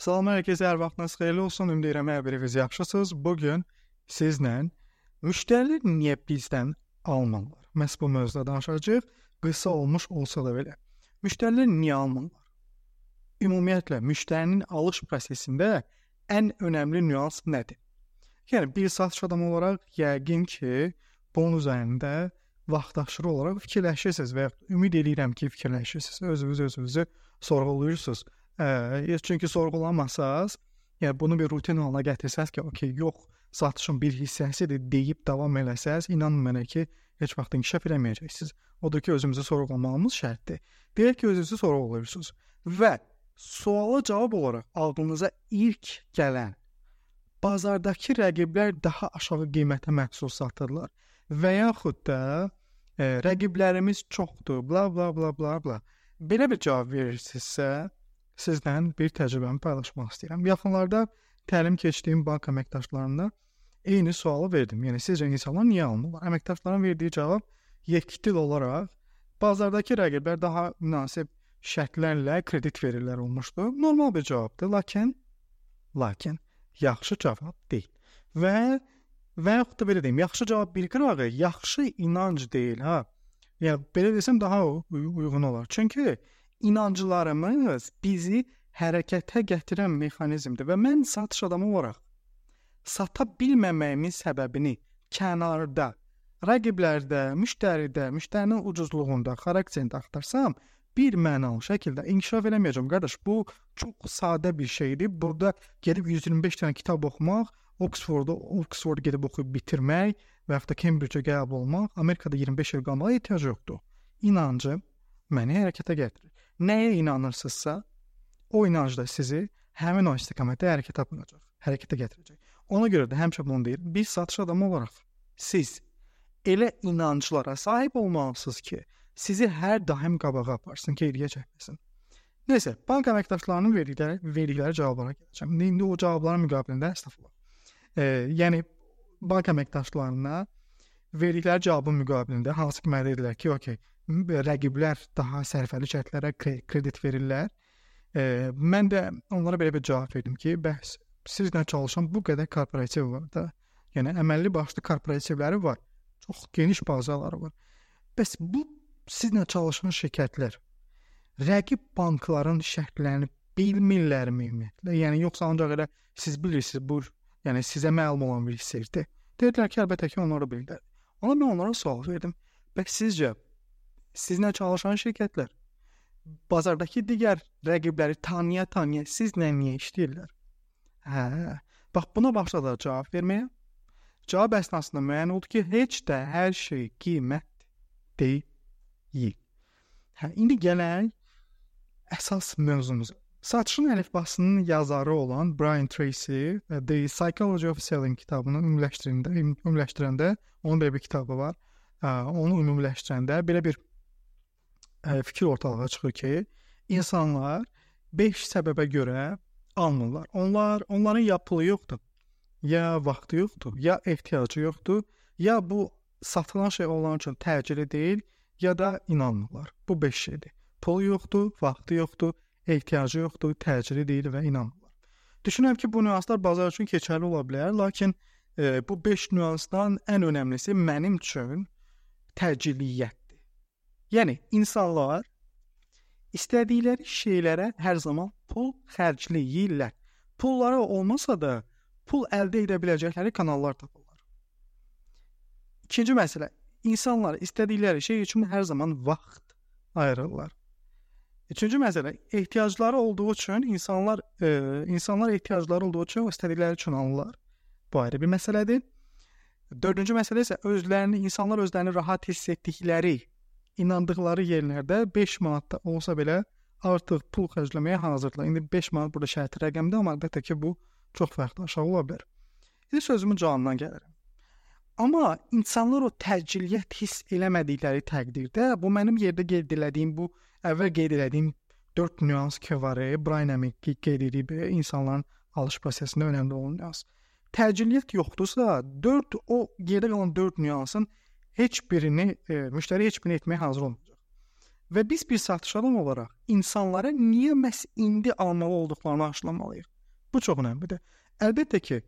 Salam hər kəsə, hər vaxtınız xeyirli olsun. Ümid edirəm hər biriniz yaxşısınız. Bu gün sizlə müştərilər niyə bizdən almırlar? Məhz bu mövzuda danışacağıq. Qısa olmuş olsa da belə. Müştərilər niyə almırlar? Ümumiyyətlə müştərinin alış prosesində ən önəmli nüans nədir? Yəni bir satış adamı olaraq yəqin ki, bunun üzərində vaxtaşırı olaraq fikirləşirsiniz və ümid edirəm ki, fikirləşirsiniz. Özünüz özünüzü sorğuluyursunuz. Ə, çünki sorğulamasaz, yəni bunu bir rutin halına gətirsəz ki, okey, yox, satışın bir hissəsidir deyib davam eləsəz, inanın mənə ki, heç vaxt inkişaf eləməyəcəksiniz. Odur ki, özümüzü sorğulamağımız şərtdir. Deyək ki, özünüzü sorğuluyursunuz və suala cavab olaraq ağlınıza ilk gələn bazardakı rəqiblər daha aşağı qiymətə məhsul satırlar və yaxud da e, rəqiblərimiz çoxdur, bla bla bla bla bla. Belə bir cavab verirsinizsə, sizlə bir təcrübəmi paylaşmaq istəyirəm. Yaxınlarda təlim keçdiyim bank əməkdaşlarına eyni sualı verdim. Yəni sizcə insanlar niyə almırlar? Əməkdaşların verdiyi cavab yekdil olaraq bazardakı rəqiblər daha münasib şərtlərlə kredit verirlər olmuşdu. Normal bir cavabdır, lakin lakin yaxşı cavab deyil. Və və yaxud da belə deyim, yaxşı cavab qırağı, yaxşı inanc deyil, ha. Yəni belə desəm daha uyğun olar. Çünki inanclarımız bizi hərəkətə gətirən mexanizmdir və mən satış adamı olaraq sata bilməməyimin səbəbini kənarda, rəqiblərdə, müştəridə, müştərinin ucuzluğunda, xarakterində axtarsam, bir mənalı şəkildə inkişaf eləməyəcəm. Qardaş, bu çox sadə bir şeydir. Burada gedib 125 dənə kitab oxumaq, Oxford-da Oxford gedib oxuyub bitirmək və ya da Cambridge-ə qəbul olmaq, Amerikada 25 il qalmağa ehtiyac yoxdur. İnancım məni hərəkətə gətirir nəyə inanırsınızsa, o inancda sizi həmin o istiqamətdə hərəkətə aparacaq, hərəkətə gətirəcək. Ona görə də həmişə bunu deyir. Bir satış adamı olaraq siz elə inanclara sahib olmalısınız ki, sizi hər daim qabağa aparsın, geriyə çəkməsin. Nəsə, bank əməkdaşlarının verdikləri verdikləri cavablara gələcəm. İndi o cavabların müqabilində əstəğfurullah. E, yəni bank əməkdaşlarına verdikləri cavabın müqabilində hansı ki mənə dedilər ki, okey, rəqiblər daha sərfəli şərtlərə kredit verirlər. E, mən də onlara belə bir cavab verdim ki, bəs sizlə çalışan bu qədər korporativ var da. Yəni əməlli başlı korporativləri var. Çox geniş bazaları var. Bəs bu sizlə çalışan şirkətlər rəqib bankların şərtlərini bilmirlərmi ümumiyyətlə? Yəni yoxsa ancaq elə siz bilirsiniz bu, yəni sizə məlum olan bir sirdir. Dedilər ki, əlbəttə ki, onlar bilirlər. Ona mən onlara sual verdim. Bəs sizcə Sizinlə çalışan şirkətlər bazardakı digər rəqibləri tanıya-tanıya sizlə niyə işləyirlər? Hə, bax buna başladılar cavab verməyə. Cavab əsnasında müəyyən oldu ki, heç də hər şey qiymət deyil. Hə, indi gələk əsas mövzumuza. Satışın əlifbasının yazarı olan Brian Tracy The Psychology of Selling kitabını ümumiləşdirəndə, ümumiləşdirəndə onun belə bir kitabı var. Onu ümumiləşdirəndə belə bir fikir ortalığa çıxır ki, insanlar 5 səbəbə görə almırlar. Onlar onların ya pulu yoxdur, ya vaxtı yoxdur, ya ehtiyacı yoxdur, ya bu satılan şey onların üçün təcili deyil, ya da inanmırlar. Bu 5 şeydir. Pulu yoxdur, vaxtı yoxdur, ehtiyacı yoxdur, təcili deyil və inanmırlar. Düşünürəm ki, bu nüanslar bazar üçün keçərli ola bilər, lakin e, bu 5 nüansdan ən önəmlisi mənim üçün təciliyyət Yəni insanlar istədikləri şeylərə hər zaman pul xərcləyirlər. Pulları olmasa da pul əldə edə biləcəkləri kanallar tapırlar. İkinci məsələ, insanlar istədikləri şey üçün hər zaman vaxt ayırırlar. Üçüncü məsələ, ehtiyacları olduğu üçün insanlar e, insanlar ehtiyacları olduğu üçün istədikləri üçün alırlar. Bu ayrı bir məsələdir. Dördüncü məsələ isə özlərini insanlar özlərini rahat hiss etdikləri inandıqları yerlərdə 5 manat da olsa belə artıq pul xərcləməyə hazırdılar. İndi 5 manat burada şərti rəqəmdir, amma əlbəttə ki, bu çox fərqli aşağı ola bilər. İndi sözümün canından gəlirəm. Amma insanlar o təciliyyət hiss eləmədikləri təqdirdə bu mənim yerdə qeyd etdiyim bu əvvəl qeyd etdiyim 4 nüans ki var, Brian Amick qeyd edib insanların alış prosesində önəmli olan nüans. Təciliyyət yoxdursa, 4 o yerdə qalan 4 nüansın heç birini e, müştəri heç birini etməyə hazır olmayacaq. Və biz bir satış adamı olaraq insanlara niyə məhz indi almalı olduqlarını aşılamalıyıq. Bu çox əhəmiylidir. Əlbəttə ki,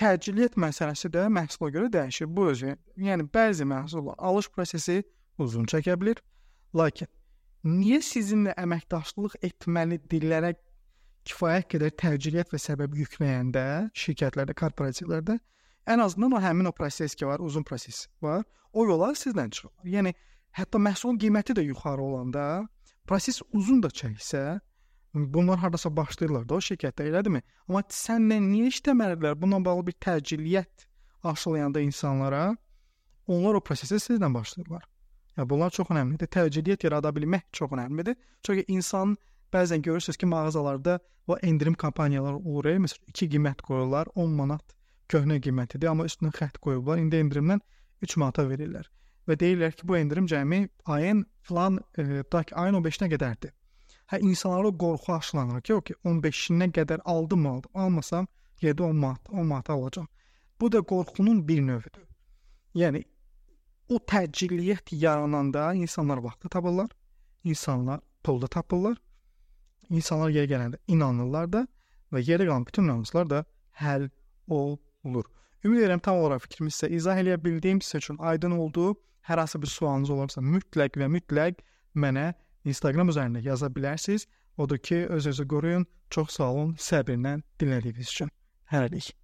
təciliyyət məsələsi də məhsula görə dəyişir. Bu özü, yəni bəzi məhsullar alış prosesi uzun çəkə bilər. Lakin niyə sizinlə əməkdaşlıq etməli dillərə kifayət qədər təciliyyət və səbəb yükləyəndə şirkətlərdə, korporativlərdə ən azından o həmin o proses ki var, uzun proses var. O yola sizdən çıxır. Yəni hətta məhsulun qiyməti də yuxarı olanda, proses uzun da çəksə, bunlar hardasa başlayırlar da o şirkətdə, elədimi? Amma sənlə niyə işləməlilər? Bununla bağlı bir təciliyyət aşılayanda insanlara onlar o prosesə sizdən başlayırlar. Ya bunlar çox əhəmiylidir. Təciliyyət yarada bilmək çox əhəmiylidir. Çünki insan bəzən görürsüz ki, mağazalarda o endirim kampaniyaları olur. Məsələn, 2 qiymət qoyurlar, 10 manat köhnə qiymətidir, amma üstünə xətt qoyublar. İndi endirimdən 3 manata verirlər və deyirlər ki, bu endirim cəmi ayın falan e, tak ayın 15-nə qədərdir. Hə insanlara qorxu aşılanır ki, okey 15-nə qədər aldım aldım, almasam 7-10 manat, 10 manata alacağam. Bu da qorxunun bir növüdür. Yəni o təcilliyyət yarananda insanlar vaxtı tapırlar, insanlar pulda tapırlar. İnsanlar yerə gələndə inanırlar da və yerə qalan bütün nüanslar da həll olur. Ümid edirəm tam olaraq fikrimi sizə izah eləyə bildiyim sizə üçün aydın oldu. Hər hansı bir sualınız olarsa mütləq və mütləq mənə Instagram üzərində yaza bilərsiniz. Odur ki, öz-özünüzü qoruyun. Çox sağ olun səbirlə dinlədiyiniz üçün. Hələlik.